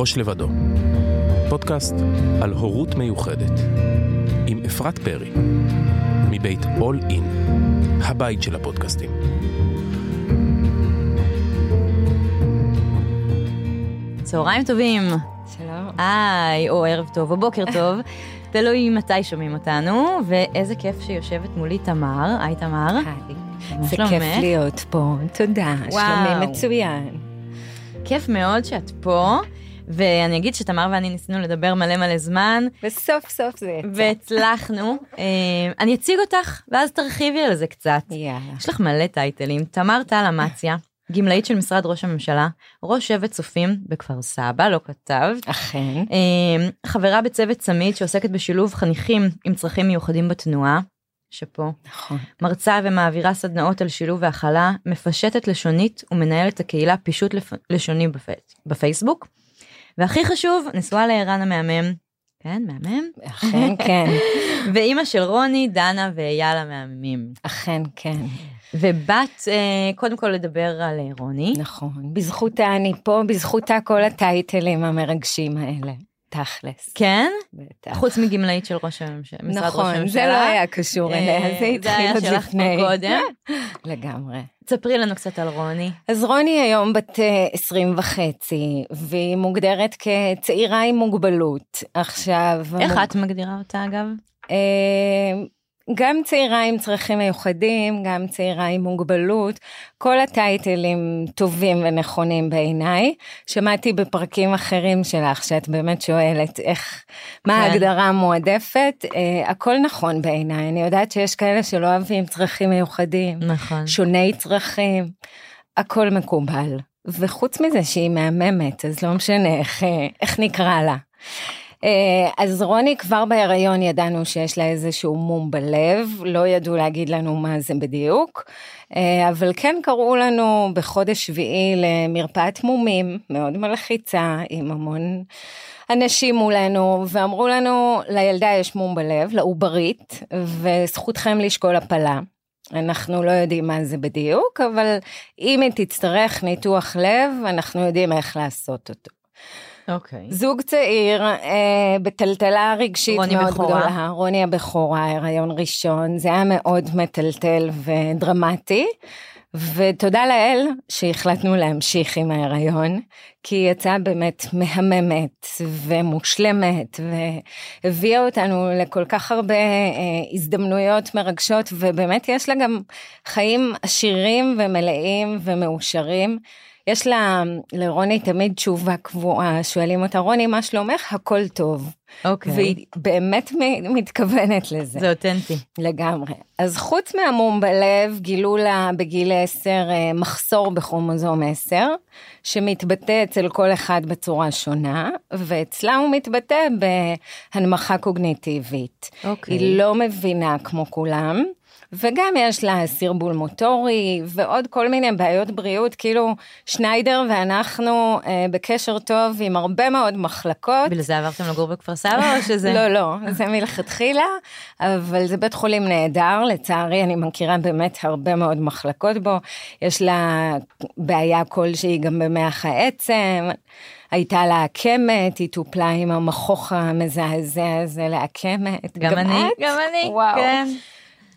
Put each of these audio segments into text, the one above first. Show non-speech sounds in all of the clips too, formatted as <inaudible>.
ראש לבדו, פודקאסט על הורות מיוחדת, עם אפרת פרי, מבית All In, הבית של הפודקאסטים. צהריים טובים. שלום. היי, או ערב טוב, או בוקר טוב. <laughs> תלוי מתי שומעים אותנו, ואיזה כיף שיושבת מולי תמר. היי תמר. היי. מה זה שלומך? כיף להיות פה, תודה. וואו. שלומי מצוין. כיף מאוד שאת פה, ואני אגיד שתמר ואני ניסינו לדבר מלא מלא זמן, וסוף סוף זה יצא. והצלחנו. אה, אני אציג אותך, ואז תרחיבי על זה קצת. יאללה. יש לך מלא טייטלים. תמר טל אמציה, גמלאית של משרד ראש הממשלה, ראש שבט צופים בכפר סבא, לא כתבת. אכן. אה, חברה בצוות צמיד שעוסקת בשילוב חניכים עם צרכים מיוחדים בתנועה, שפה, נכון. מרצה ומעבירה סדנאות על שילוב והכלה, מפשטת לשונית ומנהלת הקהילה פישוט לפ... לשוני בפי... בפייסבוק. והכי חשוב, נשואה לערן המהמם, כן, מהמם, אכן כן. <laughs> ואימא של רוני, דנה ואייל המהממים. אכן כן. ובת, אה, קודם כל לדבר על אה, רוני. נכון. בזכותה אני פה, בזכותה כל הטייטלים המרגשים האלה. תכלס. כן? בטח. חוץ מגמלאית של ראש הממשלה, משרד ראש הממשלה. נכון, זה לא היה קשור אליה, אה, זה התחיל היה עוד שלך פה לפני. קודם. <laughs> לגמרי. תספרי לנו קצת על רוני. אז רוני היום בת אה, 20 וחצי, והיא מוגדרת כצעירה עם מוגבלות. עכשיו... איך המוג- את מגדירה אותה אגב? גם צעירה עם צרכים מיוחדים, גם צעירה עם מוגבלות, כל הטייטלים טובים ונכונים בעיניי. שמעתי בפרקים אחרים שלך, שאת באמת שואלת איך, מה כן. ההגדרה המועדפת, אה, הכל נכון בעיניי. אני יודעת שיש כאלה שלא אוהבים צרכים מיוחדים, נכון. שוני צרכים, הכל מקובל. וחוץ מזה שהיא מהממת, אז לא משנה איך, אה, איך נקרא לה. אה, אז רוני כבר בהיריון ידענו שיש לה איזשהו מום בלב, לא ידעו להגיד לנו מה זה בדיוק, אה, אבל כן קראו לנו בחודש שביעי למרפאת מומים מאוד מלחיצה עם המון אנשים מולנו, ואמרו לנו לילדה יש מום בלב, לעוברית, וזכותכם לשקול הפלה. אנחנו לא יודעים מה זה בדיוק, אבל אם היא תצטרך ניתוח לב, אנחנו יודעים איך לעשות אותו. אוקיי. זוג צעיר, אה, בטלטלה רגשית רוני מאוד בכורה. גדולה. רוני הבכורה, הריון ראשון, זה היה מאוד מטלטל ודרמטי. ותודה לאל שהחלטנו להמשיך עם ההיריון, כי היא יצאה באמת מהממת ומושלמת, והביאה אותנו לכל כך הרבה אה, הזדמנויות מרגשות, ובאמת יש לה גם חיים עשירים ומלאים ומאושרים. יש לה, לרוני תמיד תשובה קבועה, שואלים אותה, רוני, מה שלומך? הכל טוב. אוקיי. והיא באמת מתכוונת לזה. זה אותנטי. לגמרי. אז חוץ מהמום בלב, גילו לה בגיל 10 אה, מחסור בכרומוזום 10, שמתבטא אצל כל אחד בצורה שונה, ואצלה הוא מתבטא בהנמכה קוגניטיבית. אוקיי. היא לא מבינה כמו כולם. וגם יש לה סרבול מוטורי ועוד כל מיני בעיות בריאות, כאילו שניידר ואנחנו אה, בקשר טוב עם הרבה מאוד מחלקות. בגלל זה עברתם לגור בכפר סבא או שזה? <laughs> לא, לא, זה מלכתחילה, אבל זה בית חולים נהדר, לצערי אני מכירה באמת הרבה מאוד מחלקות בו, יש לה בעיה כלשהי גם במח העצם, הייתה לה עקמת, היא טופלה עם המכוך המזעזע הזה לעקמת. גם אני, את? גם אני, וואו. כן.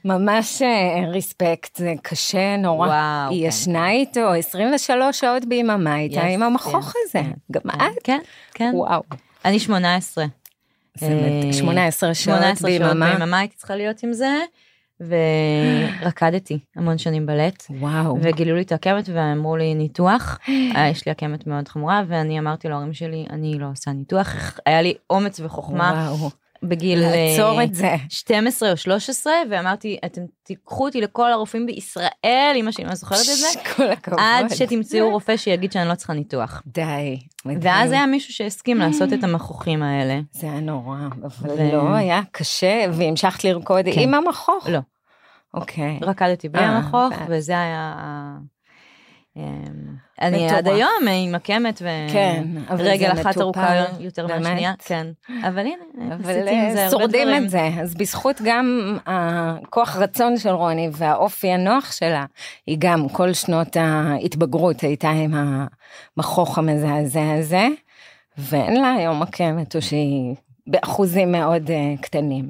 ממש אה, ריספקט, זה קשה נורא. וואו, היא כן. ישנה איתו 23 שעות ביממה איתה Yes, עם המכוך כן, הזה. כן, גם כן, את? כן, כן. וואו. אני 18. זה מדהים. 18 שעות 18 שעות ביממה. ביממה הייתי צריכה להיות עם זה, ורקדתי המון שנים בלט. וואו. וגילו לי את העקמת ואמרו לי ניתוח, אה, יש לי עקמת מאוד חמורה ואני אמרתי להורים שלי אני לא עושה ניתוח, היה לי אומץ וחוכמה וואו. בגיל לעצור אה, את זה. 12 או 13 ואמרתי אתם תיקחו אותי לכל הרופאים בישראל אמא שלי לא זוכרת את זה כל הכבוד. עד שתמצאו רופא שיגיד שאני לא צריכה ניתוח. די. ואז היה מישהו שהסכים לעשות את המכוחים האלה. זה היה נורא, אבל לא, היה קשה, והמשכת לרקוד כן. עם המכוך? לא, אוקיי. רקדתי בלי אה, המכוך. וזה היה... אני מטורף. עד היום עם כן, אבל זה ורגל אחת מטופל, ארוכה יותר? מהשנייה, כן. אבל הנה, אבל עשיתי עם זה אה, שורדים. את זה, אז בזכות גם הכוח רצון של רוני והאופי הנוח שלה, היא גם כל שנות ההתבגרות הייתה עם המכוך המזעזע הזה, ואין לה היום מקמת, או שהיא באחוזים מאוד קטנים.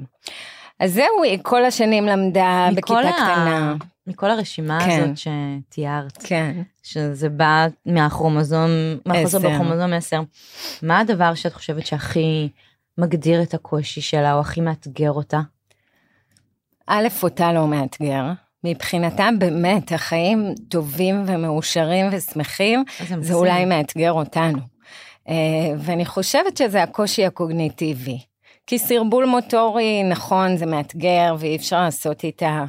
אז זהו, היא כל השנים למדה בכיתה ה- קטנה. מכל הרשימה כן. הזאת שתיארת, כן. שזה בא מהכרומוזום, מהחוזר. בכרומוזום 10, מה הדבר שאת חושבת שהכי מגדיר את הקושי שלה, או הכי מאתגר אותה? א', אותה לא מאתגר. מבחינתה באמת החיים טובים ומאושרים ושמחים, זה מקסים. אולי מאתגר אותנו. אה, ואני חושבת שזה הקושי הקוגניטיבי. כי סרבול מוטורי, נכון, זה מאתגר ואי אפשר לעשות איתה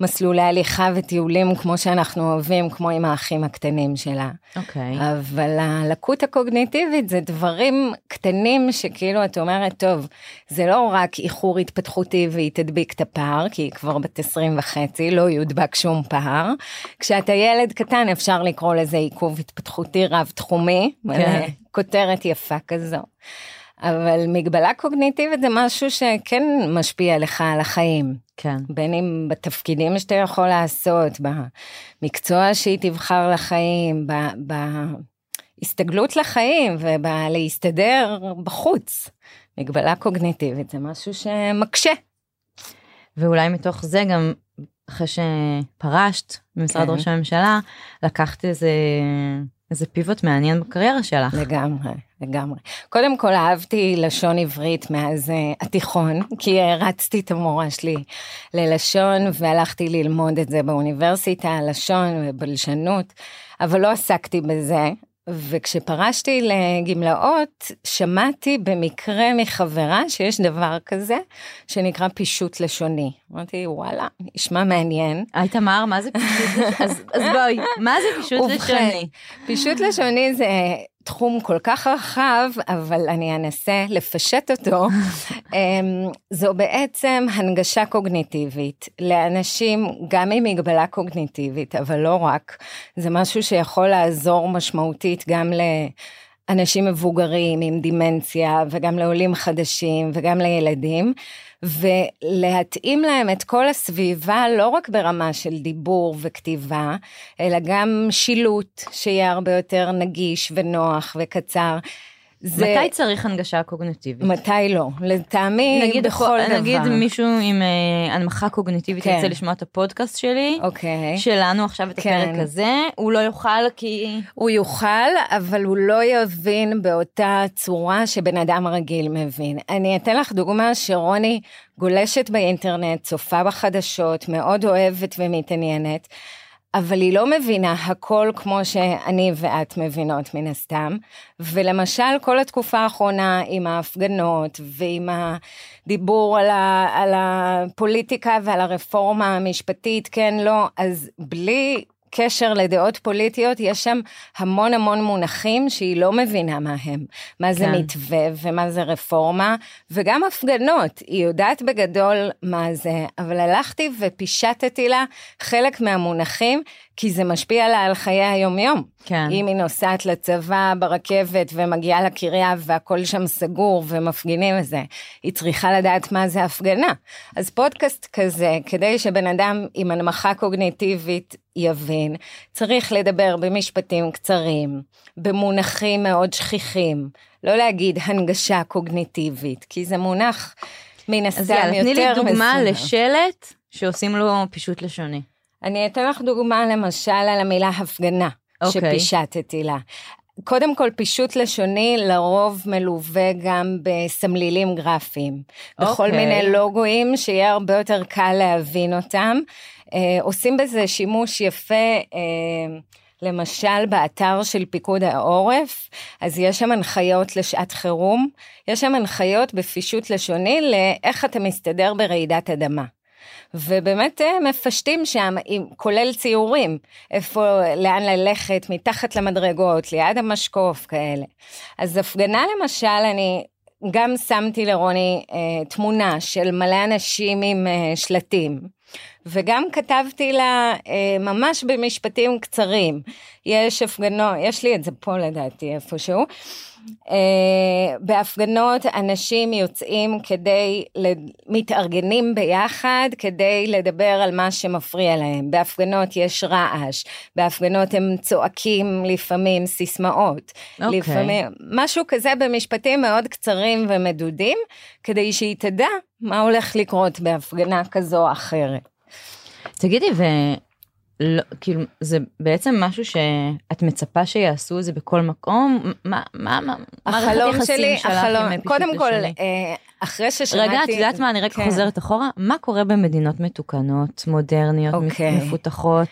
מסלולי הליכה וטיולים כמו שאנחנו אוהבים, כמו עם האחים הקטנים שלה. אוקיי. אבל הלקות הקוגניטיבית זה דברים קטנים שכאילו את אומרת, טוב, זה לא רק איחור התפתחותי והיא תדביק את הפער, כי היא כבר בת 20 וחצי, לא יודבק שום פער. כשאתה ילד קטן אפשר לקרוא לזה עיכוב התפתחותי רב-תחומי, כן. כותרת יפה כזו. אבל מגבלה קוגניטיבית זה משהו שכן משפיע לך על החיים. כן. בין אם בתפקידים שאתה יכול לעשות, במקצוע שהיא תבחר לחיים, ב- בהסתגלות לחיים ובלהסתדר בחוץ. מגבלה קוגניטיבית זה משהו שמקשה. ואולי מתוך זה גם אחרי שפרשת ממשרד כן. ראש הממשלה, לקחת איזה, איזה פיבוט מעניין בקריירה שלך. לגמרי, לגמרי. קודם כל אהבתי לשון עברית מאז אה, התיכון, כי הרצתי את המורה שלי ללשון והלכתי ללמוד את זה באוניברסיטה, לשון ובלשנות, אבל לא עסקתי בזה. וכשפרשתי לגמלאות, שמעתי במקרה מחברה שיש דבר כזה, שנקרא פישוט לשוני. אמרתי, וואלה, נשמע מעניין. היי תמר, מה זה פישוט לשוני? אז, אז בואי, מה זה פישוט ובכן, לשוני? פישוט לשוני זה תחום כל כך רחב, אבל אני אנסה לפשט אותו. <laughs> אמ, זו בעצם הנגשה קוגניטיבית לאנשים גם עם מגבלה קוגניטיבית, אבל לא רק. זה משהו שיכול לעזור משמעותית גם לאנשים מבוגרים עם דימנציה, וגם לעולים חדשים, וגם לילדים. ולהתאים להם את כל הסביבה, לא רק ברמה של דיבור וכתיבה, אלא גם שילוט שיהיה הרבה יותר נגיש ונוח וקצר. זה... מתי צריך הנגשה קוגניטיבית? מתי לא? לטעמי נגיד, בכל דבר. נגיד מישהו עם אה, הנמכה קוגניטיבית כן. ירצה לשמוע את הפודקאסט שלי, אוקיי. שלנו עכשיו את כן. הפרק הזה, הוא לא יוכל כי... הוא יוכל, אבל הוא לא יבין באותה צורה שבן אדם רגיל מבין. אני אתן לך דוגמה שרוני גולשת באינטרנט, צופה בחדשות, מאוד אוהבת ומתעניינת, אבל היא לא מבינה הכל כמו שאני ואת מבינות מן הסתם. ולמשל, כל התקופה האחרונה עם ההפגנות ועם הדיבור על, ה, על הפוליטיקה ועל הרפורמה המשפטית, כן, לא, אז בלי קשר לדעות פוליטיות, יש שם המון המון מונחים שהיא לא מבינה מה הם. מה זה כן. מתווה ומה זה רפורמה, וגם הפגנות, היא יודעת בגדול מה זה, אבל הלכתי ופישטתי לה חלק מהמונחים, כי זה משפיע לה על חיי היומיום. כן. אם היא נוסעת לצבא ברכבת ומגיעה לקריה והכל שם סגור ומפגינים וזה, היא צריכה לדעת מה זה הפגנה. אז פודקאסט כזה, כדי שבן אדם עם הנמכה קוגניטיבית יבין, צריך לדבר במשפטים קצרים, במונחים מאוד שכיחים, לא להגיד הנגשה קוגניטיבית, כי זה מונח מן הסתם אז יותר יאללה, תני לי דוגמה מסובך. לשלט שעושים לו פישוט לשוני. אני אתן לך דוגמה למשל על המילה הפגנה, אוקיי. שפישטתי לה. קודם כל, פישוט לשוני לרוב מלווה גם בסמלילים גרפיים. בכל אוקיי. מיני לוגויים שיהיה הרבה יותר קל להבין אותם. אה, עושים בזה שימוש יפה. אה, למשל באתר של פיקוד העורף, אז יש שם הנחיות לשעת חירום, יש שם הנחיות בפישוט לשוני לאיך אתה מסתדר ברעידת אדמה. ובאמת אה, מפשטים שם, עם, כולל ציורים, איפה, לאן ללכת, מתחת למדרגות, ליד המשקוף, כאלה. אז הפגנה למשל, אני גם שמתי לרוני אה, תמונה של מלא אנשים עם אה, שלטים. וגם כתבתי לה אה, ממש במשפטים קצרים, יש הפגנות, יש לי את זה פה לדעתי איפשהו, בהפגנות אנשים יוצאים כדי, מתארגנים ביחד כדי לדבר על מה שמפריע להם. בהפגנות יש רעש, בהפגנות הם צועקים לפעמים סיסמאות. אוקיי. Okay. לפעמים, משהו כזה במשפטים מאוד קצרים ומדודים, כדי שהיא תדע מה הולך לקרות בהפגנה כזו או אחרת. תגידי, ו... לא, כאילו זה בעצם משהו שאת מצפה שיעשו זה בכל מקום מה מה מה החלום שלי החלום קודם כל אה, אחרי ששמעתי רגע את יודעת מה אני רק כן. חוזרת אחורה מה קורה במדינות מתוקנות מודרניות okay. אוקיי. מפותחות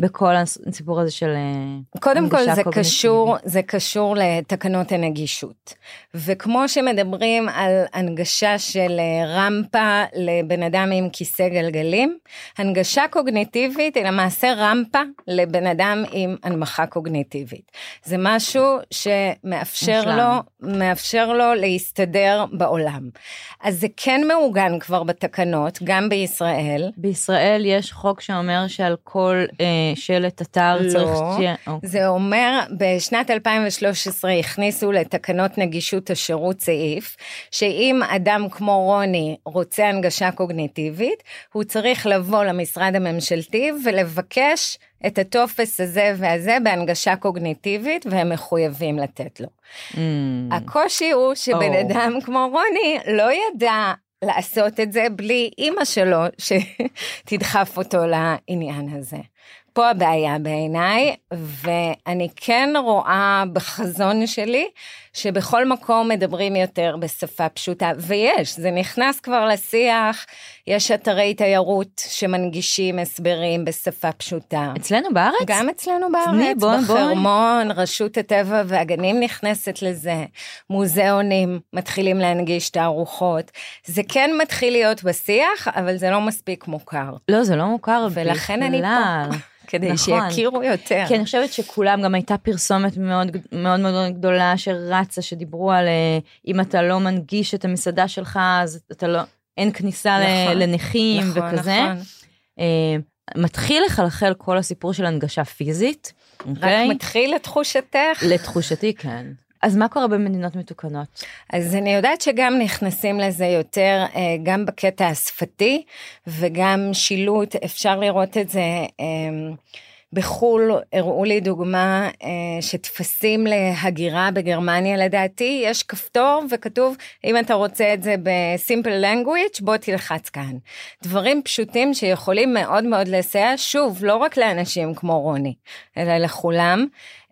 בכל הסיפור הזה של אה, קודם כל זה. קשור זה קשור לתקנות הנגישות וכמו שמדברים על הנגשה של אה, רמפה לבן אדם עם כיסא גלגלים הנגשה קוגניטיבית היא למעשה רמפה לבן אדם עם הנמכה קוגניטיבית זה משהו שמאפשר משלם. לו מאפשר לו להסתדר בעולם אז זה כן מעוגן כבר בתקנות גם בישראל בישראל יש חוק שאומר שעל כל אה, שלט אתר לא, צריך. אוקיי. זה אומר, בשנת 2013 הכניסו לתקנות נגישות השירות סעיף, שאם אדם כמו רוני רוצה הנגשה קוגניטיבית, הוא צריך לבוא למשרד הממשלתי ולבקש את הטופס הזה והזה בהנגשה קוגניטיבית והם מחויבים לתת לו. Mm. הקושי הוא שבן oh. אדם כמו רוני לא ידע לעשות את זה בלי אימא שלו <laughs> שתדחף אותו לעניין הזה. פה הבעיה בעיניי, ואני כן רואה בחזון שלי שבכל מקום מדברים יותר בשפה פשוטה, ויש, זה נכנס כבר לשיח, יש אתרי תיירות שמנגישים הסברים בשפה פשוטה. אצלנו בארץ? גם אצלנו בארץ, בוא, בחרמון, בוא. רשות הטבע והגנים נכנסת לזה, מוזיאונים מתחילים להנגיש תערוכות, זה כן מתחיל להיות בשיח, אבל זה לא מספיק מוכר. לא, זה לא מוכר ולכן בכלל. אני פה. <laughs> כדי נכון. שיכירו יותר. כי אני חושבת שכולם, גם הייתה פרסומת מאוד מאוד מאוד גדולה שרצה, שדיברו על אה, אם אתה לא מנגיש את המסעדה שלך, אז אתה לא, אין כניסה נכון, לנכים נכון, וכזה. נכון. Uh, מתחיל לחלחל כל הסיפור של הנגשה פיזית. רק okay? אוקיי? מתחיל לתחושתך? לתחושתי, כן. אז מה קורה במדינות מתוקנות? אז אני יודעת שגם נכנסים לזה יותר, אה, גם בקטע השפתי וגם שילוט, אפשר לראות את זה. בחו"ל הראו לי דוגמה אה, שטפסים להגירה בגרמניה לדעתי יש כפתור וכתוב אם אתה רוצה את זה בסימפל language בוא תלחץ כאן. דברים פשוטים שיכולים מאוד מאוד לסייע שוב לא רק לאנשים כמו רוני אלא לכולם.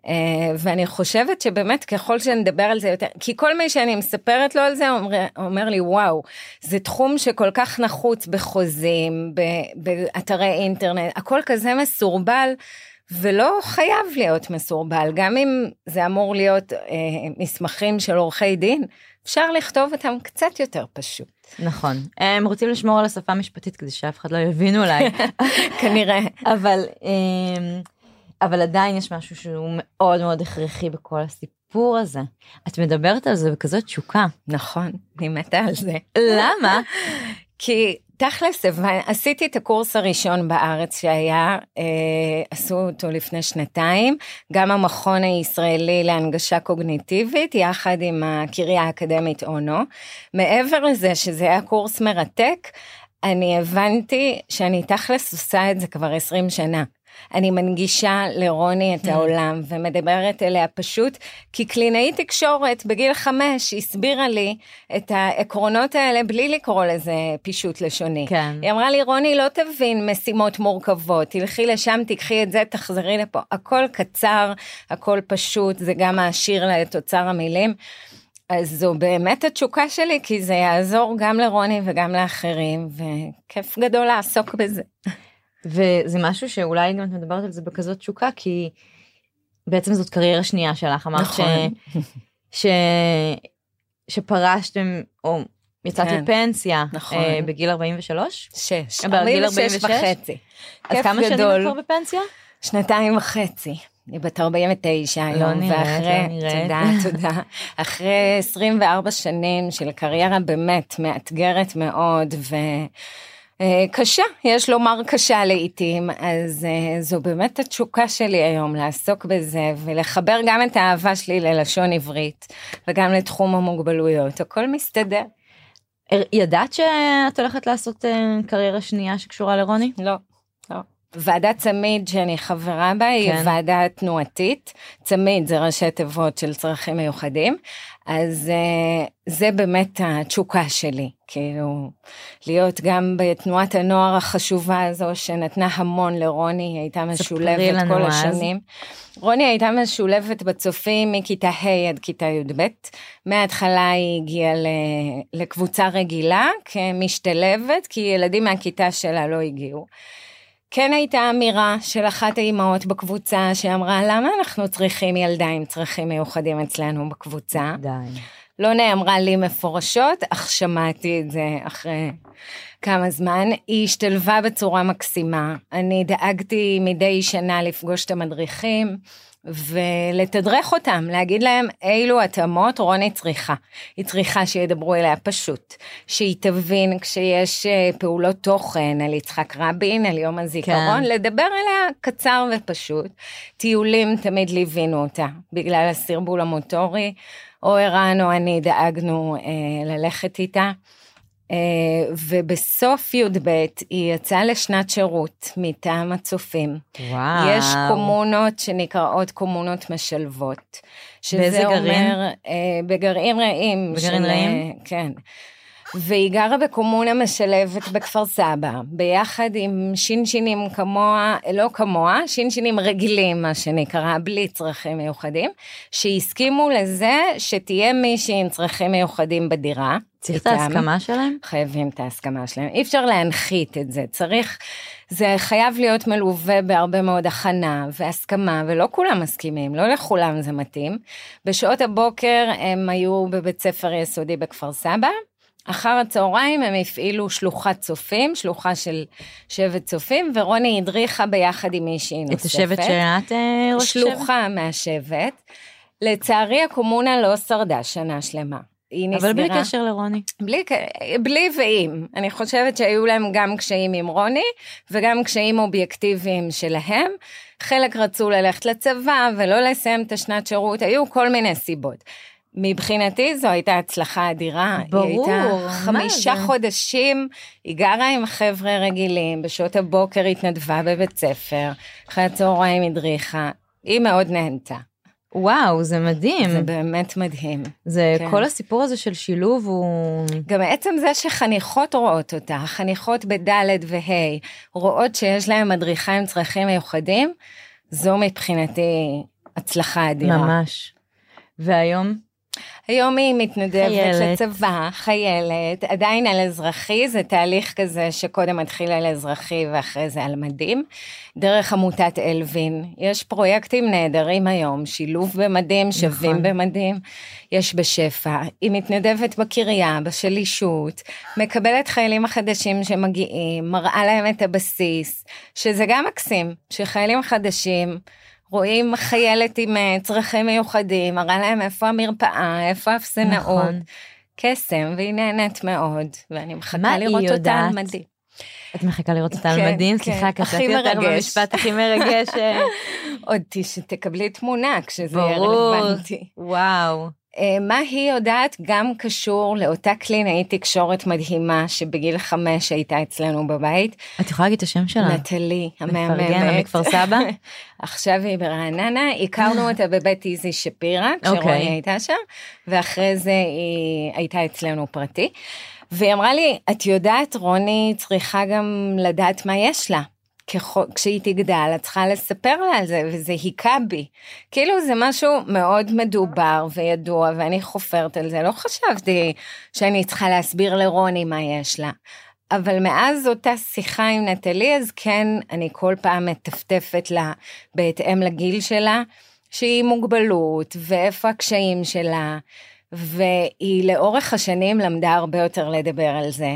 אה, ואני חושבת שבאמת ככל שנדבר על זה יותר, כי כל מי שאני מספרת לו על זה אומר, אומר לי וואו, זה תחום שכל כך נחוץ בחוזים, באתרי אינטרנט, הכל כזה מסורבל. ולא חייב להיות מסורבל, גם אם זה אמור להיות אה, מסמכים של עורכי דין, אפשר לכתוב אותם קצת יותר פשוט. נכון, הם רוצים לשמור על השפה המשפטית כדי שאף אחד לא יבין אולי. <laughs> כנראה. אבל אה, אבל עדיין יש משהו שהוא מאוד מאוד הכרחי בכל הסיפור הזה. את מדברת על זה בכזאת תשוקה. נכון, אני מתה על זה. למה? <laughs> כי תכלס, עשיתי את הקורס הראשון בארץ שהיה, אה, עשו אותו לפני שנתיים, גם המכון הישראלי להנגשה קוגניטיבית, יחד עם הקריה האקדמית אונו. מעבר לזה שזה היה קורס מרתק, אני הבנתי שאני תכלס עושה את זה כבר 20 שנה. אני מנגישה לרוני את mm. העולם ומדברת אליה פשוט כי קלינאית תקשורת בגיל חמש הסבירה לי את העקרונות האלה בלי לקרוא לזה פישוט לשוני. כן. היא אמרה לי רוני לא תבין משימות מורכבות תלכי לשם תקחי את זה תחזרי לפה הכל קצר הכל פשוט זה גם את אוצר המילים. אז זו באמת התשוקה שלי כי זה יעזור גם לרוני וגם לאחרים וכיף גדול לעסוק בזה. וזה משהו שאולי גם את מדברת על זה בכזאת תשוקה כי בעצם זאת קריירה שנייה שלך אמרת נכון. ש... ש... שפרשתם או יצאת כן. לפנסיה נכון. אה, בגיל 43? 6. אה, בגיל 46 וחצי. אז כמה שנים את כבר בפנסיה? שנתיים וחצי. אני בת 49 היום, לא נראית, ואחרי, לא נראית. תודה, תודה. אחרי 24 שנים של קריירה באמת מאתגרת מאוד, ו... אה, קשה, יש לומר קשה לעיתים, אז אה, זו באמת התשוקה שלי היום לעסוק בזה ולחבר גם את האהבה שלי ללשון עברית וגם לתחום המוגבלויות, הכל מסתדר. ידעת שאת הולכת לעשות קריירה שנייה שקשורה לרוני? לא. ועדת צמיד שאני חברה בה היא כן. ועדה תנועתית, צמיד זה ראשי תיבות של צרכים מיוחדים, אז uh, זה באמת התשוקה שלי, כאילו להיות גם בתנועת הנוער החשובה הזו שנתנה המון לרוני, היא הייתה משולבת כל אז. השנים. רוני הייתה משולבת בצופים מכיתה ה' עד כיתה י"ב, מההתחלה היא הגיעה לקבוצה רגילה כמשתלבת, כי ילדים מהכיתה שלה לא הגיעו. כן הייתה אמירה של אחת האימהות בקבוצה שאמרה למה אנחנו צריכים ילדה עם צרכים מיוחדים אצלנו בקבוצה. די. לא נאמרה לי מפורשות, אך שמעתי את זה אחרי כמה זמן. היא השתלבה בצורה מקסימה. אני דאגתי מדי שנה לפגוש את המדריכים. ולתדרך אותם, להגיד להם אילו התאמות רוני צריכה. היא צריכה שידברו אליה פשוט, שהיא תבין כשיש אה, פעולות תוכן על יצחק רבין, על יום הזיכרון, כן. לדבר אליה קצר ופשוט. טיולים תמיד ליווינו אותה, בגלל הסרבול המוטורי, או ערן או אני דאגנו אה, ללכת איתה. אה, ובסוף י"ב היא יצאה לשנת שירות מטעם הצופים. וואו. יש קומונות שנקראות קומונות משלבות. באיזה אומר, גרעין? אה, בגרעין רעים. בגרעין של, רעים? כן. והיא גרה בקומונה משלבת בכפר סבא, ביחד עם שינשינים כמוה, לא כמוה, שינשינים רגילים, מה שנקרא, בלי צרכים מיוחדים, שהסכימו לזה שתהיה מישהי עם צרכים מיוחדים בדירה. צריך את ההסכמה שלהם? חייבים את ההסכמה שלהם. אי אפשר להנחית את זה, צריך, זה חייב להיות מלווה בהרבה מאוד הכנה והסכמה, ולא כולם מסכימים, לא לכולם זה מתאים. בשעות הבוקר הם היו בבית ספר יסודי בכפר סבא. אחר הצהריים הם הפעילו שלוחת צופים, שלוחה של שבט צופים, ורוני הדריכה ביחד עם מישהי נוספת. את השבט שאת אה, ראש? שלוחה מהשבט. לצערי הקומונה לא שרדה שנה שלמה. היא נסגרה. אבל בלי קשר לרוני. בלי, בלי ועם. אני חושבת שהיו להם גם קשיים עם רוני, וגם קשיים אובייקטיביים שלהם. חלק רצו ללכת לצבא ולא לסיים את השנת שירות, היו כל מיני סיבות. מבחינתי זו הייתה הצלחה אדירה. ברור, היא הייתה חמישה זה? חודשים, היא גרה עם חבר'ה רגילים, בשעות הבוקר התנדבה בבית ספר, אחרי הצהריים הדריכה, היא מאוד נהנתה. וואו, זה מדהים. זה באמת מדהים. זה כן. כל הסיפור הזה של שילוב הוא... גם עצם זה שחניכות רואות אותה, חניכות בד' וה', רואות שיש להם מדריכה עם צרכים מיוחדים, זו מבחינתי הצלחה אדירה. ממש. והיום? היום היא מתנדבת חיילת. לצבא, חיילת, עדיין על אזרחי, זה תהליך כזה שקודם מתחיל על אזרחי ואחרי זה על מדים. דרך עמותת אלווין, יש פרויקטים נהדרים היום, שילוב במדים, שווים נכון. במדים, יש בשפע. היא מתנדבת בקריה, בשלישות, מקבלת חיילים החדשים שמגיעים, מראה להם את הבסיס, שזה גם מקסים, שחיילים חדשים, רואים חיילת עם אה, צרכים מיוחדים, מראה להם איפה המרפאה, איפה האפסנאות. נכון. קסם, והיא נהנית מאוד, ואני מחכה לראות אותה על מדים. את מחכה לראות אותה על כן, מדים? כן. סליחה, קטעתי אותה במשפט הכי מרגש. אה. <laughs> עוד תקבלי תמונה כשזה יהיה רלוונטי. וואו. אה, מה היא יודעת גם קשור לאותה קלינאית תקשורת מדהימה שבגיל חמש הייתה אצלנו בבית. את יכולה להגיד את השם שלה? נטלי, המהממת. מפרגן, מכפר סבא? <laughs> עכשיו היא ברעננה, הכרנו אותה בבית איזי שפירא, כשרוני okay. אוקיי. הייתה שם, ואחרי זה היא הייתה אצלנו פרטי. והיא אמרה לי, את יודעת, רוני צריכה גם לדעת מה יש לה. כשהיא תגדל, את צריכה לספר לה על זה, וזה היכה בי. כאילו זה משהו מאוד מדובר וידוע, ואני חופרת על זה. לא חשבתי שאני צריכה להסביר לרוני מה יש לה. אבל מאז אותה שיחה עם נטלי, אז כן, אני כל פעם מטפטפת לה בהתאם לגיל שלה, שהיא מוגבלות, ואיפה הקשיים שלה, והיא לאורך השנים למדה הרבה יותר לדבר על זה.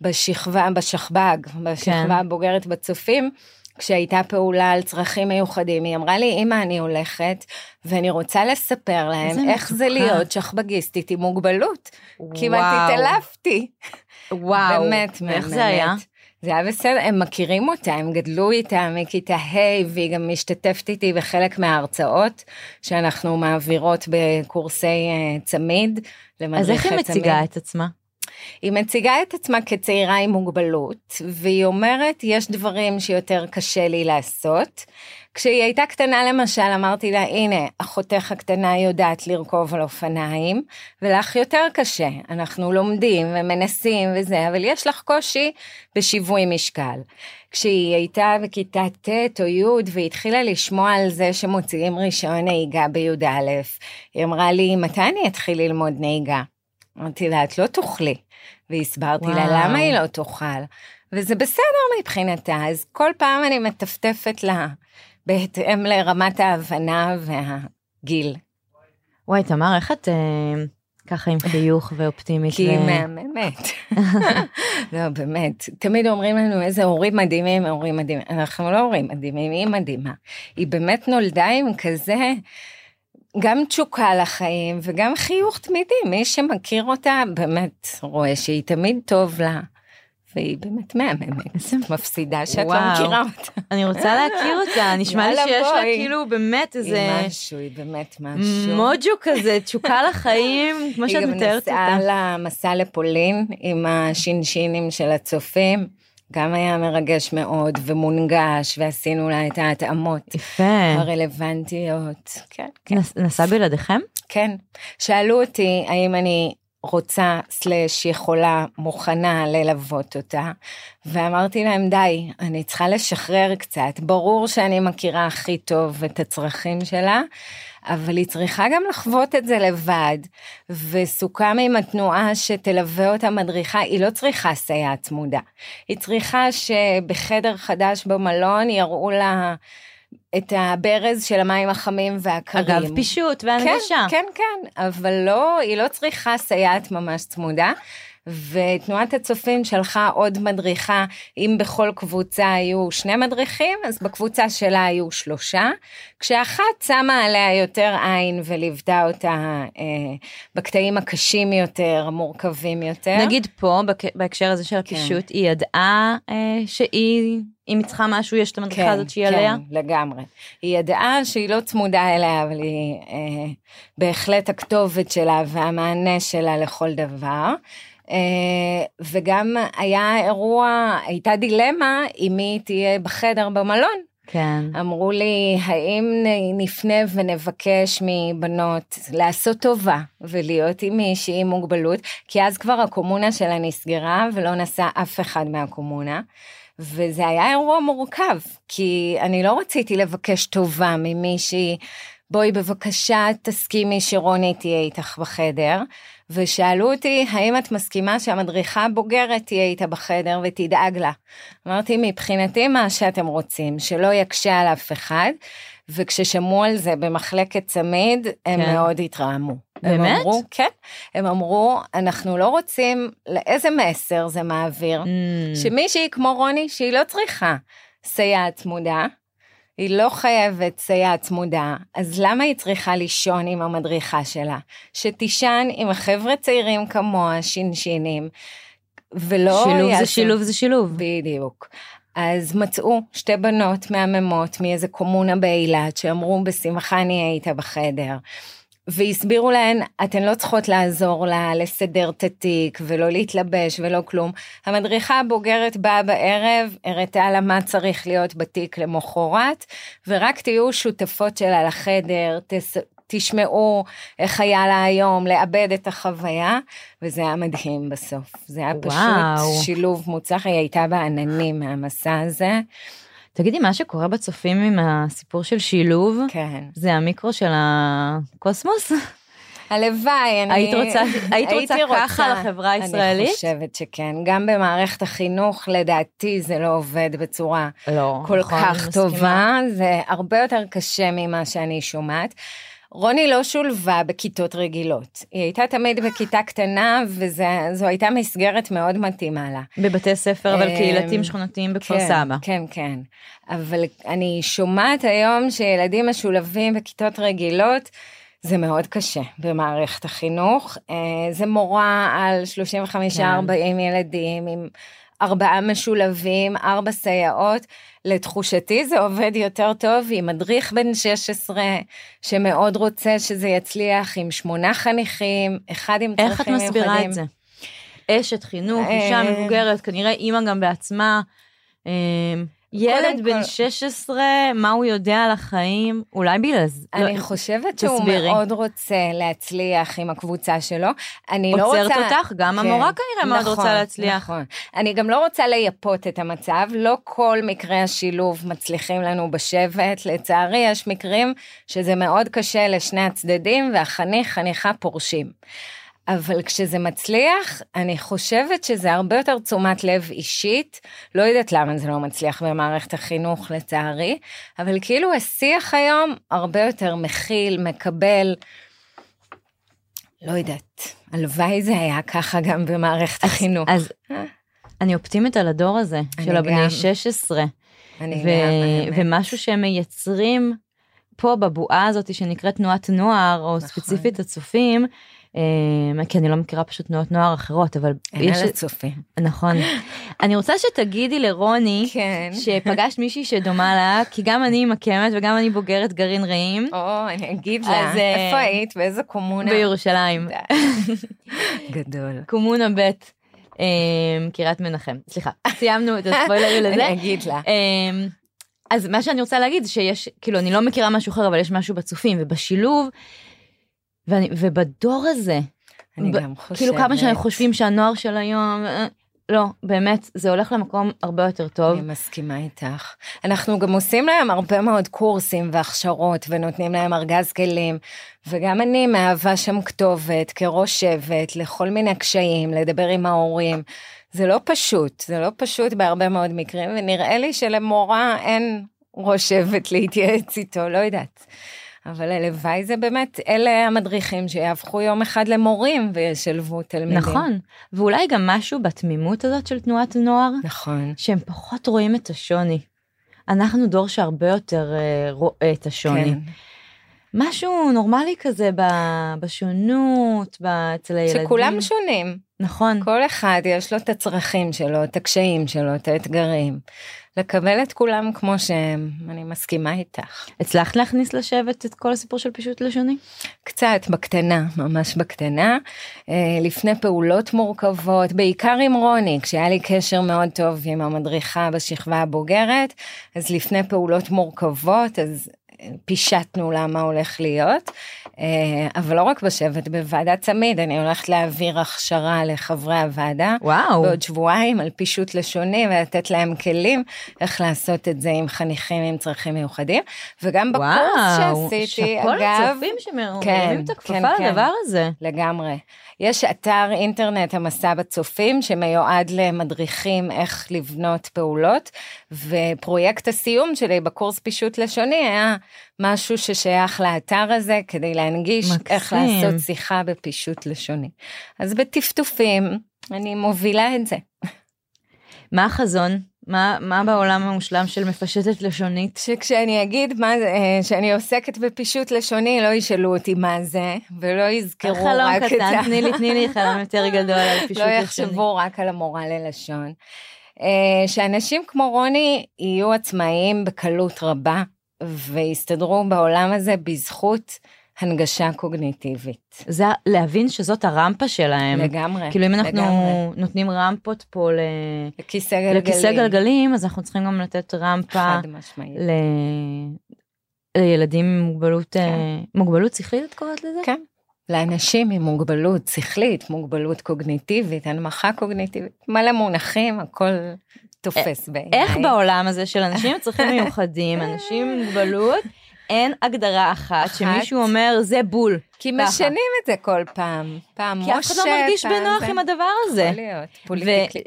בשכבה, בשכב"ג, בשכבה כן. הבוגרת בצופים, כשהייתה פעולה על צרכים מיוחדים, היא אמרה לי, אמא, אני הולכת, ואני רוצה לספר להם איך זה להיות שכבגיסטית עם מוגבלות. וואו. כמעט התעלפתי. וואו. באמת, ואיך זה היה? זה היה בסדר, הם מכירים אותה, הם גדלו איתה מכיתה ה' והיא גם משתתפת איתי בחלק מההרצאות שאנחנו מעבירות בקורסי uh, צמיד. אז איך היא מציגה את עצמה? היא מציגה את עצמה כצעירה עם מוגבלות, והיא אומרת, יש דברים שיותר קשה לי לעשות. כשהיא הייתה קטנה למשל, אמרתי לה, הנה, אחותך הקטנה יודעת לרכוב על אופניים, ולך יותר קשה. אנחנו לומדים ומנסים וזה, אבל יש לך קושי בשיווי משקל. כשהיא הייתה בכיתה ט' או י' והיא התחילה לשמוע על זה שמוציאים רישיון נהיגה בי"א, היא אמרה לי, מתי אני אתחיל ללמוד נהיגה? אמרתי לה, את לא תוכלי. והסברתי וואו. לה למה היא לא תאכל. וזה בסדר מבחינתה, אז כל פעם אני מטפטפת לה בהתאם לרמת ההבנה והגיל. וואי, תמר, איך את אה, ככה עם חיוך ואופטימית? כי היא ו... מהממת. <laughs> לא, באמת. תמיד אומרים לנו איזה הורים מדהימים, הורים מדהימים. אנחנו לא הורים מדהימים, היא מדהימה. היא באמת נולדה עם כזה... גם תשוקה לחיים וגם חיוך תמידי, מי שמכיר אותה באמת רואה שהיא תמיד טוב לה. והיא באמת מהממת, מפסידה שאת לא וואו. לא מכירה אותה. אני רוצה להכיר אותה, <laughs> נשמע לי שיש לה כאילו באמת איזה... היא משהו, היא באמת משהו. מוג'ו כזה, תשוקה לחיים, כמו שאת מתארת אותה. היא גם נסעה למסע לפולין עם השינשינים של הצופים. גם היה מרגש מאוד ומונגש, ועשינו לה את ההתאמות. יפה. הרלוונטיות. כן, כן. נסע בלעדיכם? כן. שאלו אותי האם אני רוצה, סלש, יכולה, מוכנה ללוות אותה, ואמרתי להם, די, אני צריכה לשחרר קצת. ברור שאני מכירה הכי טוב את הצרכים שלה, אבל היא צריכה גם לחוות את זה לבד. וסוכם עם התנועה שתלווה אותה מדריכה, היא לא צריכה סייעת צמודה. היא צריכה שבחדר חדש במלון יראו לה... את הברז של המים החמים והקרים. אגב, פישוט והנגשה. כן, כן, כן, אבל לא, היא לא צריכה סייעת ממש צמודה. ותנועת הצופים שלחה עוד מדריכה, אם בכל קבוצה היו שני מדריכים, אז בקבוצה שלה היו שלושה, כשאחת שמה עליה יותר עין וליוותה אותה אה, בקטעים הקשים יותר, המורכבים יותר. נגיד פה, בהקשר הזה של. הפישוט, כן. היא ידעה אה, שהיא... אם היא צריכה משהו, יש את המדריכה כן, הזאת שהיא כן, עליה? כן, לגמרי. היא ידעה שהיא לא צמודה אליה, אבל היא אה, בהחלט הכתובת שלה והמענה שלה לכל דבר. אה, וגם היה אירוע, הייתה דילמה אם מי תהיה בחדר במלון. כן. אמרו לי, האם נפנה ונבקש מבנות לעשות טובה ולהיות עם מישהי עם מוגבלות, כי אז כבר הקומונה שלה נסגרה ולא נסע אף אחד מהקומונה. וזה היה אירוע מורכב, כי אני לא רציתי לבקש טובה ממישהי, בואי בבקשה תסכימי שרוני תהיה איתך בחדר. ושאלו אותי האם את מסכימה שהמדריכה הבוגרת תהיה איתה בחדר ותדאג לה. אמרתי מבחינתי מה שאתם רוצים, שלא יקשה על אף אחד, וכששמעו על זה במחלקת צמיד הם כן. מאוד התרעמו. באמת? הם אמרו, כן, הם אמרו אנחנו לא רוצים, לאיזה מסר זה מעביר, mm. שמישהי כמו רוני שהיא לא צריכה סייעת צמודה, היא לא חייבת סייעת צמודה, אז למה היא צריכה לישון עם המדריכה שלה? שתישן עם החבר'ה צעירים כמוה, שינשינים, ולא... שילוב יעשו... זה שילוב זה שילוב. בדיוק. אז מצאו שתי בנות מהממות מאיזה קומונה באילת שאמרו בשמחה אני אהיה איתה בחדר. והסבירו להן, אתן לא צריכות לעזור לה לסדר את התיק ולא להתלבש ולא כלום. המדריכה הבוגרת באה בערב, הראתה לה מה צריך להיות בתיק למחרת, ורק תהיו שותפות שלה לחדר, תס... תשמעו איך היה לה היום, לאבד את החוויה, וזה היה מדהים בסוף. זה היה פשוט וואו. שילוב מוצלח, היא הייתה בעננים מהמסע הזה. תגידי, מה שקורה בצופים עם הסיפור של שילוב, כן. זה המיקרו של הקוסמוס? הלוואי, אני... היית רוצה, היית רוצה ככה לחברה הישראלית? אני חושבת שכן. גם במערכת החינוך, לדעתי, זה לא עובד בצורה לא, כל נכון, כך טובה. זה הרבה יותר קשה ממה שאני שומעת. רוני לא שולבה בכיתות רגילות. היא הייתה תמיד בכיתה קטנה, וזו הייתה מסגרת מאוד מתאימה לה. בבתי ספר, אבל אמ, קהילתיים שכונתיים בכפר כן, סבא. כן, כן. אבל אני שומעת היום שילדים משולבים בכיתות רגילות, זה מאוד קשה במערכת החינוך. אה, זה מורה על 35-40 כן. ילדים עם ארבעה משולבים, ארבע סייעות. לתחושתי זה עובד יותר טוב עם מדריך בן 16 שמאוד רוצה שזה יצליח, עם שמונה חניכים, אחד עם צרכים מיוחדים. איך את מסבירה את זה? אשת חינוך, אישה אה, מבוגרת, כנראה אימא גם בעצמה. ילד בן 16, מה הוא יודע על החיים? אולי בגלל זה. אני לא, חושבת שהוא תסבירי. מאוד רוצה להצליח עם הקבוצה שלו. אני לא רוצה... עוצרת אותך, גם כן, המורה כנראה נכון, מאוד רוצה להצליח. נכון. אני גם לא רוצה לייפות את המצב, לא כל מקרי השילוב מצליחים לנו בשבט. לצערי, יש מקרים שזה מאוד קשה לשני הצדדים, והחניך, חניכה פורשים. אבל כשזה מצליח, אני חושבת שזה הרבה יותר תשומת לב אישית. לא יודעת למה זה לא מצליח במערכת החינוך, לצערי, אבל כאילו השיח היום הרבה יותר מכיל, מקבל. לא יודעת, הלוואי זה היה ככה גם במערכת אז, החינוך. אז אני אופטימית על הדור הזה, של הבני 16. אני ו- גם, ומשהו שהם מייצרים פה בבועה הזאת שנקראת תנועת נוער, או נכון. ספציפית הצופים, כי אני לא מכירה פשוט תנועות נוער אחרות אבל אין על הצופים נכון. <laughs> אני רוצה שתגידי לרוני כן. שפגשת מישהי שדומה לה כי גם אני מקמת וגם אני בוגרת גרעין רעים. או אני אגיד לה אז, אה, איפה היית באיזה קומונה? בירושלים. <laughs> גדול. קומונה ב' אמ, קריית מנחם. סליחה <laughs> סיימנו את הספוילרים לזה. אני אגיד לה. אמ, אז מה שאני רוצה להגיד שיש כאילו אני לא מכירה משהו אחר אבל יש משהו בצופים ובשילוב ואני, ובדור הזה, אני ב, גם חושבת. כאילו כמה שאנחנו חושבים שהנוער של היום, אה, לא, באמת, זה הולך למקום הרבה יותר טוב. אני מסכימה איתך. אנחנו גם עושים להם הרבה מאוד קורסים והכשרות ונותנים להם ארגז כלים, וגם אני מהווה שם כתובת כראש שבט לכל מיני קשיים, לדבר עם ההורים. זה לא פשוט, זה לא פשוט בהרבה מאוד מקרים, ונראה לי שלמורה אין ראש שבט להתייעץ איתו, לא יודעת. אבל הלוואי זה באמת, אלה המדריכים שיהפכו יום אחד למורים וישלבו תלמידים. נכון, ואולי גם משהו בתמימות הזאת של תנועת נוער. נכון. שהם פחות רואים את השוני. אנחנו דור שהרבה יותר uh, רואה את השוני. כן. משהו נורמלי כזה בשונות, אצל הילדים. שכולם שונים. נכון. כל אחד יש לו את הצרכים שלו, את הקשיים שלו, את האתגרים. לקבל את כולם כמו שהם, אני מסכימה איתך. הצלחת להכניס לשבט את כל הסיפור של פישוט לשוני? קצת, בקטנה, ממש בקטנה. אה, לפני פעולות מורכבות, בעיקר עם רוני, כשהיה לי קשר מאוד טוב עם המדריכה בשכבה הבוגרת, אז לפני פעולות מורכבות, אז פישטנו לה מה הולך להיות, אה, אבל לא רק בשבט, בוועדת צמיד אני הולכת להעביר הכשרה לחברי הוועדה, וואו, בעוד שבועיים על פישוט לשוני ולתת להם כלים איך לעשות את זה עם חניכים עם צרכים מיוחדים, וגם בקורס שעשיתי, אגב, שאפו לצופים שמרימים כן, את הכפפה כן, לדבר כן, הזה. לגמרי. יש אתר אינטרנט המסע בצופים שמיועד למדריכים איך לבנות פעולות, ופרויקט הסיום שלי בקורס פישוט לשוני היה משהו ששייך לאתר הזה כדי להנגיש מקסים. איך לעשות שיחה בפישוט לשוני. אז בטפטופים אני מובילה את זה. מה החזון? מה, מה בעולם המושלם של מפשטת לשונית? שכשאני אגיד מה זה, אה, שאני עוסקת בפישוט לשוני, לא ישאלו אותי מה זה, ולא יזכרו רק קטן, את ה... תני לי, תני לי חלום יותר <laughs> גדול על פישוט לא לשוני. לא יחשבו רק על המורה ללשון. אה, שאנשים כמו רוני יהיו עצמאיים בקלות רבה, ויסתדרו בעולם הזה בזכות הנגשה קוגניטיבית. זה להבין שזאת הרמפה שלהם. לגמרי. כאילו אם אנחנו לגמרי. נותנים רמפות פה ל... לכיסא גלגלים. לכיסא גלגלים, אז אנחנו צריכים גם לתת רמפה ל... לילדים עם מוגבלות, כן. אה, מוגבלות שכלית את קוראת לזה? כן. לאנשים עם מוגבלות שכלית, מוגבלות קוגניטיבית, הנמכה קוגניטיבית, מלא מונחים, הכל תופס בעיניי. איך בעולם הזה של אנשים עם צרכים <laughs> מיוחדים, אנשים עם מוגבלות, אין הגדרה אחת, אחת שמישהו אומר זה בול. כי ככה. משנים את זה כל פעם. פעם משה, כי אף אחד לא מרגיש בנוח זה... עם הדבר הזה. יכול להיות, פוליטיקלי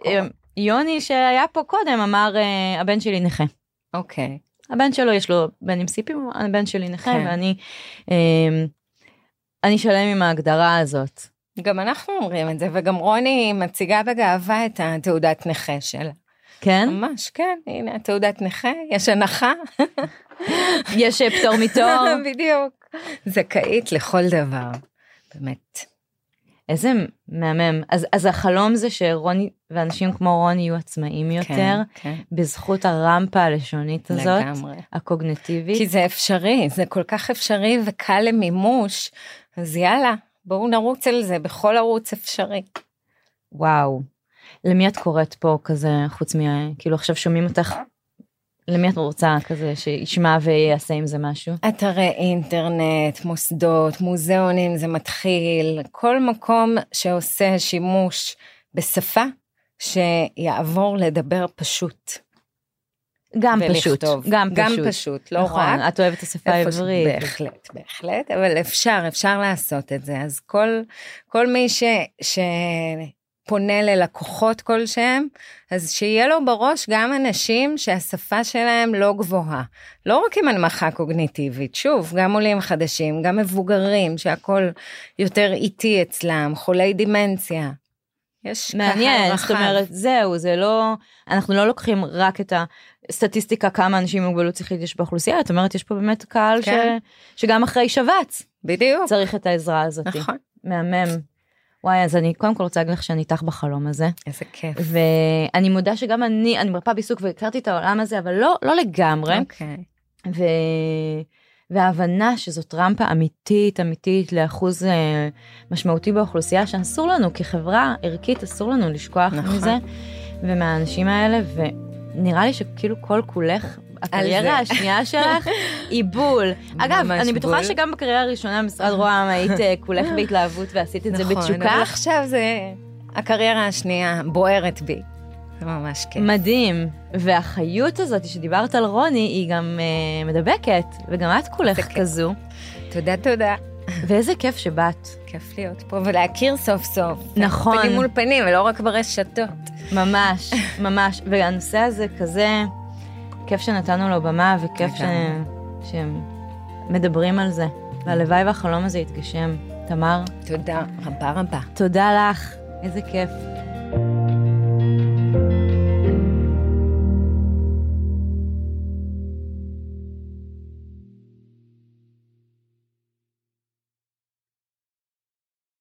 ויוני שהיה פה קודם אמר uh, הבן שלי נכה. אוקיי. הבן שלו יש לו בן עם סיפים, הבן שלי נכה כן. ואני uh, אני שלם עם ההגדרה הזאת. גם אנחנו אומרים את זה וגם רוני מציגה בגאווה את התעודת נכה שלה. כן? ממש, כן, הנה תעודת נכה, יש הנחה. יש אה, פטור מתור. <laughs> בדיוק. זכאית לכל דבר, באמת. איזה מהמם. אז, אז החלום זה שרוני ואנשים כמו רוני יהיו עצמאיים יותר, כן, כן. בזכות הרמפה הלשונית הזאת, לגמרי. הקוגנטיבית. כי זה אפשרי, זה כל כך אפשרי וקל למימוש, אז יאללה, בואו נרוץ על זה בכל ערוץ אפשרי. וואו. למי את קוראת פה כזה, חוץ מ... כאילו עכשיו שומעים אותך למי את רוצה כזה שישמע ויעשה עם זה משהו? אתרי אינטרנט, מוסדות, מוזיאונים, זה מתחיל, כל מקום שעושה שימוש בשפה שיעבור לדבר פשוט. גם פשוט, גם, גם פשוט, פשוט, לא נכון, רק. את אוהבת את השפה העברית. בהחלט, בהחלט, אבל אפשר, אפשר לעשות את זה. אז כל, כל מי ש, ש, פונה ללקוחות כלשהם, אז שיהיה לו בראש גם אנשים שהשפה שלהם לא גבוהה. לא רק עם הנמכה קוגניטיבית, שוב, גם עולים חדשים, גם מבוגרים, שהכל יותר איטי אצלם, חולי דימנציה. יש מעניין, זאת אומרת, זהו, זה לא, אנחנו לא לוקחים רק את הסטטיסטיקה כמה אנשים עם מוגבלות שכלית יש באוכלוסייה, את אומרת, יש פה באמת קהל כן. ש, שגם אחרי שבץ. בדיוק. צריך את העזרה הזאת. נכון. מהמם. וואי, אז אני קודם כל רוצה להגיד לך שאני איתך בחלום הזה. איזה כיף. ואני מודה שגם אני, אני מרפאה בעיסוק והכרתי את העולם הזה, אבל לא, לא לגמרי. אוקיי. Okay. ו... וההבנה שזאת רמפה אמיתית אמיתית לאחוז אה, משמעותי באוכלוסייה שאסור לנו כחברה ערכית אסור לנו לשכוח נכון. מזה ומהאנשים האלה ונראה לי שכאילו כל כולך הקריירה השנייה שלך <laughs> היא בול. אגב, אני בטוחה שגם בקריירה הראשונה במשרד רוה"מ היית אה, כולך <laughs> בהתלהבות ועשית את זה נכון, בתשוקה. נכון, אבל עכשיו זה הקריירה השנייה בוערת בי. זה ממש כיף. מדהים. והחיות הזאת שדיברת על רוני היא גם uh, מדבקת, וגם את כולך כזו. תודה, תודה. ואיזה כיף שבאת. כיף להיות פה ולהכיר סוף סוף. נכון. פנים מול פנים, ולא רק ברשתות. ממש, ממש. והנושא הזה כזה... כיף שנתנו לו במה וכיף ש... שמדברים על זה. והלוואי והחלום הזה יתגשם. תמר? תודה רבה רבה. תודה לך, איזה כיף.